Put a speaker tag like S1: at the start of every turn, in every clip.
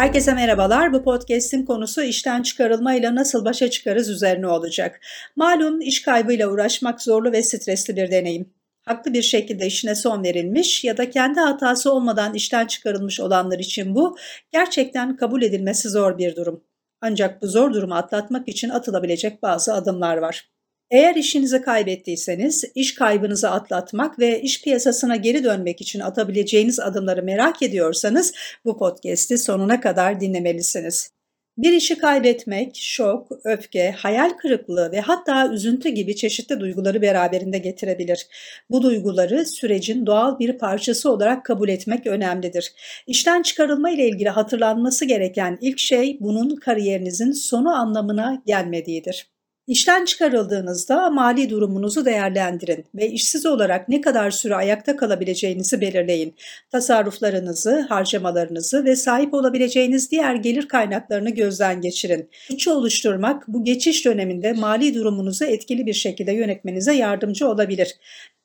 S1: Herkese merhabalar. Bu podcast'in konusu işten çıkarılmayla nasıl başa çıkarız üzerine olacak. Malum iş kaybıyla uğraşmak zorlu ve stresli bir deneyim. Haklı bir şekilde işine son verilmiş ya da kendi hatası olmadan işten çıkarılmış olanlar için bu gerçekten kabul edilmesi zor bir durum. Ancak bu zor durumu atlatmak için atılabilecek bazı adımlar var. Eğer işinizi kaybettiyseniz, iş kaybınızı atlatmak ve iş piyasasına geri dönmek için atabileceğiniz adımları merak ediyorsanız bu podcast'i sonuna kadar dinlemelisiniz. Bir işi kaybetmek, şok, öfke, hayal kırıklığı ve hatta üzüntü gibi çeşitli duyguları beraberinde getirebilir. Bu duyguları sürecin doğal bir parçası olarak kabul etmek önemlidir. İşten çıkarılma ile ilgili hatırlanması gereken ilk şey bunun kariyerinizin sonu anlamına gelmediğidir. İşten çıkarıldığınızda mali durumunuzu değerlendirin ve işsiz olarak ne kadar süre ayakta kalabileceğinizi belirleyin. Tasarruflarınızı, harcamalarınızı ve sahip olabileceğiniz diğer gelir kaynaklarını gözden geçirin. Bütçe oluşturmak bu geçiş döneminde mali durumunuzu etkili bir şekilde yönetmenize yardımcı olabilir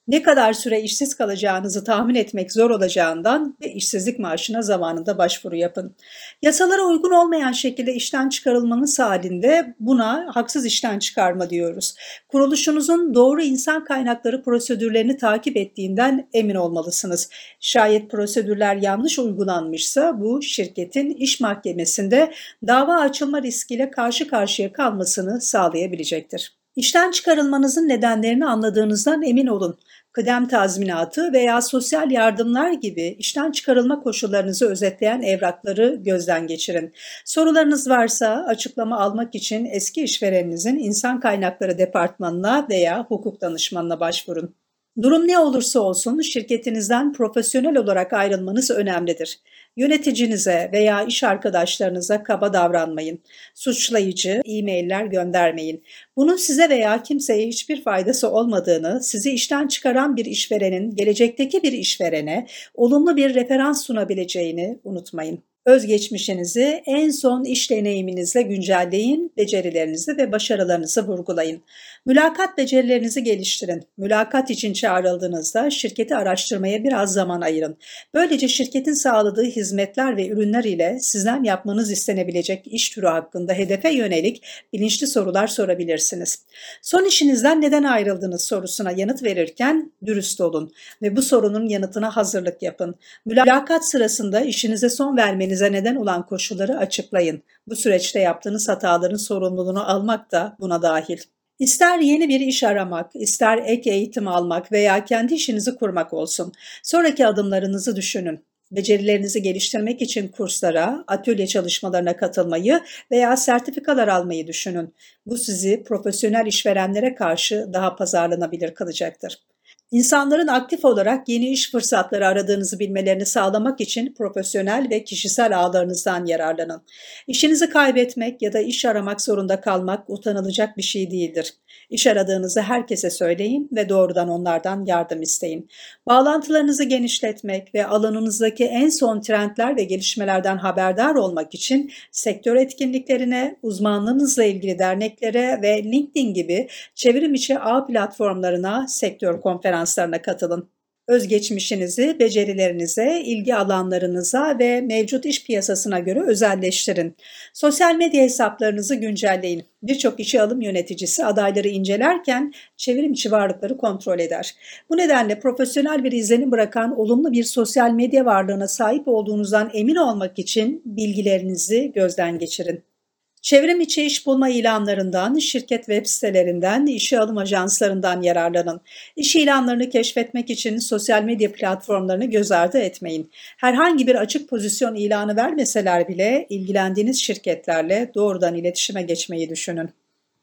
S1: ne kadar süre işsiz kalacağınızı tahmin etmek zor olacağından ve işsizlik maaşına zamanında başvuru yapın. Yasalara uygun olmayan şekilde işten çıkarılmanız halinde buna haksız işten çıkarma diyoruz. Kuruluşunuzun doğru insan kaynakları prosedürlerini takip ettiğinden emin olmalısınız. Şayet prosedürler yanlış uygulanmışsa bu şirketin iş mahkemesinde dava açılma riskiyle karşı karşıya kalmasını sağlayabilecektir. İşten çıkarılmanızın nedenlerini anladığınızdan emin olun kıdem tazminatı veya sosyal yardımlar gibi işten çıkarılma koşullarınızı özetleyen evrakları gözden geçirin. Sorularınız varsa açıklama almak için eski işvereninizin insan kaynakları departmanına veya hukuk danışmanına başvurun. Durum ne olursa olsun şirketinizden profesyonel olarak ayrılmanız önemlidir. Yöneticinize veya iş arkadaşlarınıza kaba davranmayın. Suçlayıcı e-mailler göndermeyin. Bunun size veya kimseye hiçbir faydası olmadığını, sizi işten çıkaran bir işverenin gelecekteki bir işverene olumlu bir referans sunabileceğini unutmayın. Özgeçmişinizi en son iş deneyiminizle güncelleyin, becerilerinizi ve başarılarınızı vurgulayın. Mülakat becerilerinizi geliştirin. Mülakat için çağrıldığınızda şirketi araştırmaya biraz zaman ayırın. Böylece şirketin sağladığı hizmetler ve ürünler ile sizden yapmanız istenebilecek iş türü hakkında hedefe yönelik bilinçli sorular sorabilirsiniz. Son işinizden neden ayrıldınız sorusuna yanıt verirken dürüst olun ve bu sorunun yanıtına hazırlık yapın. Mülakat sırasında işinize son vermeniz Kendinize neden olan koşulları açıklayın. Bu süreçte yaptığınız hataların sorumluluğunu almak da buna dahil. İster yeni bir iş aramak, ister ek eğitim almak veya kendi işinizi kurmak olsun. Sonraki adımlarınızı düşünün. Becerilerinizi geliştirmek için kurslara, atölye çalışmalarına katılmayı veya sertifikalar almayı düşünün. Bu sizi profesyonel işverenlere karşı daha pazarlanabilir kılacaktır. İnsanların aktif olarak yeni iş fırsatları aradığınızı bilmelerini sağlamak için profesyonel ve kişisel ağlarınızdan yararlanın. İşinizi kaybetmek ya da iş aramak zorunda kalmak utanılacak bir şey değildir. İş aradığınızı herkese söyleyin ve doğrudan onlardan yardım isteyin. Bağlantılarınızı genişletmek ve alanınızdaki en son trendler ve gelişmelerden haberdar olmak için sektör etkinliklerine, uzmanlığınızla ilgili derneklere ve LinkedIn gibi çevrim içi ağ platformlarına, sektör konferanslarına katılın özgeçmişinizi, becerilerinize, ilgi alanlarınıza ve mevcut iş piyasasına göre özelleştirin. Sosyal medya hesaplarınızı güncelleyin. Birçok işe alım yöneticisi adayları incelerken çevrimçi varlıkları kontrol eder. Bu nedenle profesyonel bir izlenim bırakan olumlu bir sosyal medya varlığına sahip olduğunuzdan emin olmak için bilgilerinizi gözden geçirin. Çevrim içi iş bulma ilanlarından, şirket web sitelerinden, işe alım ajanslarından yararlanın. İş ilanlarını keşfetmek için sosyal medya platformlarını göz ardı etmeyin. Herhangi bir açık pozisyon ilanı vermeseler bile ilgilendiğiniz şirketlerle doğrudan iletişime geçmeyi düşünün.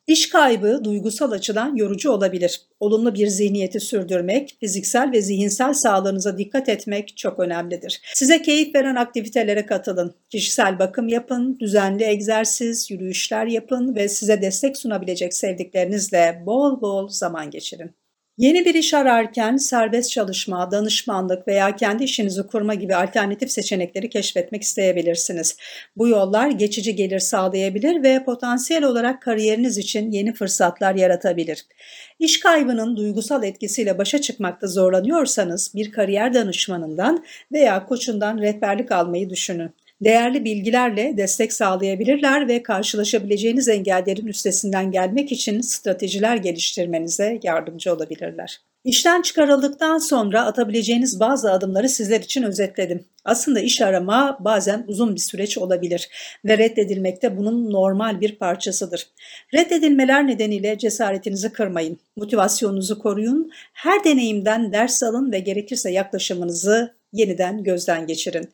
S1: İş kaybı duygusal açıdan yorucu olabilir. Olumlu bir zihniyeti sürdürmek, fiziksel ve zihinsel sağlığınıza dikkat etmek çok önemlidir. Size keyif veren aktivitelere katılın. Kişisel bakım yapın, düzenli egzersiz, yürüyüşler yapın ve size destek sunabilecek sevdiklerinizle bol bol zaman geçirin. Yeni bir iş ararken serbest çalışma, danışmanlık veya kendi işinizi kurma gibi alternatif seçenekleri keşfetmek isteyebilirsiniz. Bu yollar geçici gelir sağlayabilir ve potansiyel olarak kariyeriniz için yeni fırsatlar yaratabilir. İş kaybının duygusal etkisiyle başa çıkmakta zorlanıyorsanız bir kariyer danışmanından veya koçundan rehberlik almayı düşünün. Değerli bilgilerle destek sağlayabilirler ve karşılaşabileceğiniz engellerin üstesinden gelmek için stratejiler geliştirmenize yardımcı olabilirler. İşten çıkarıldıktan sonra atabileceğiniz bazı adımları sizler için özetledim. Aslında iş arama bazen uzun bir süreç olabilir ve reddedilmek de bunun normal bir parçasıdır. Reddedilmeler nedeniyle cesaretinizi kırmayın, motivasyonunuzu koruyun, her deneyimden ders alın ve gerekirse yaklaşımınızı yeniden gözden geçirin.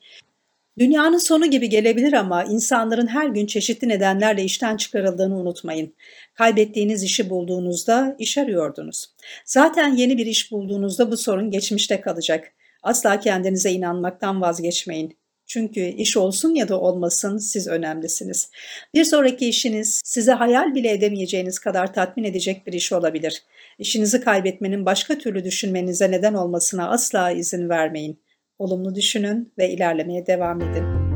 S1: Dünyanın sonu gibi gelebilir ama insanların her gün çeşitli nedenlerle işten çıkarıldığını unutmayın. Kaybettiğiniz işi bulduğunuzda iş arıyordunuz. Zaten yeni bir iş bulduğunuzda bu sorun geçmişte kalacak. Asla kendinize inanmaktan vazgeçmeyin. Çünkü iş olsun ya da olmasın siz önemlisiniz. Bir sonraki işiniz size hayal bile edemeyeceğiniz kadar tatmin edecek bir iş olabilir. İşinizi kaybetmenin başka türlü düşünmenize neden olmasına asla izin vermeyin. Olumlu düşünün ve ilerlemeye devam edin.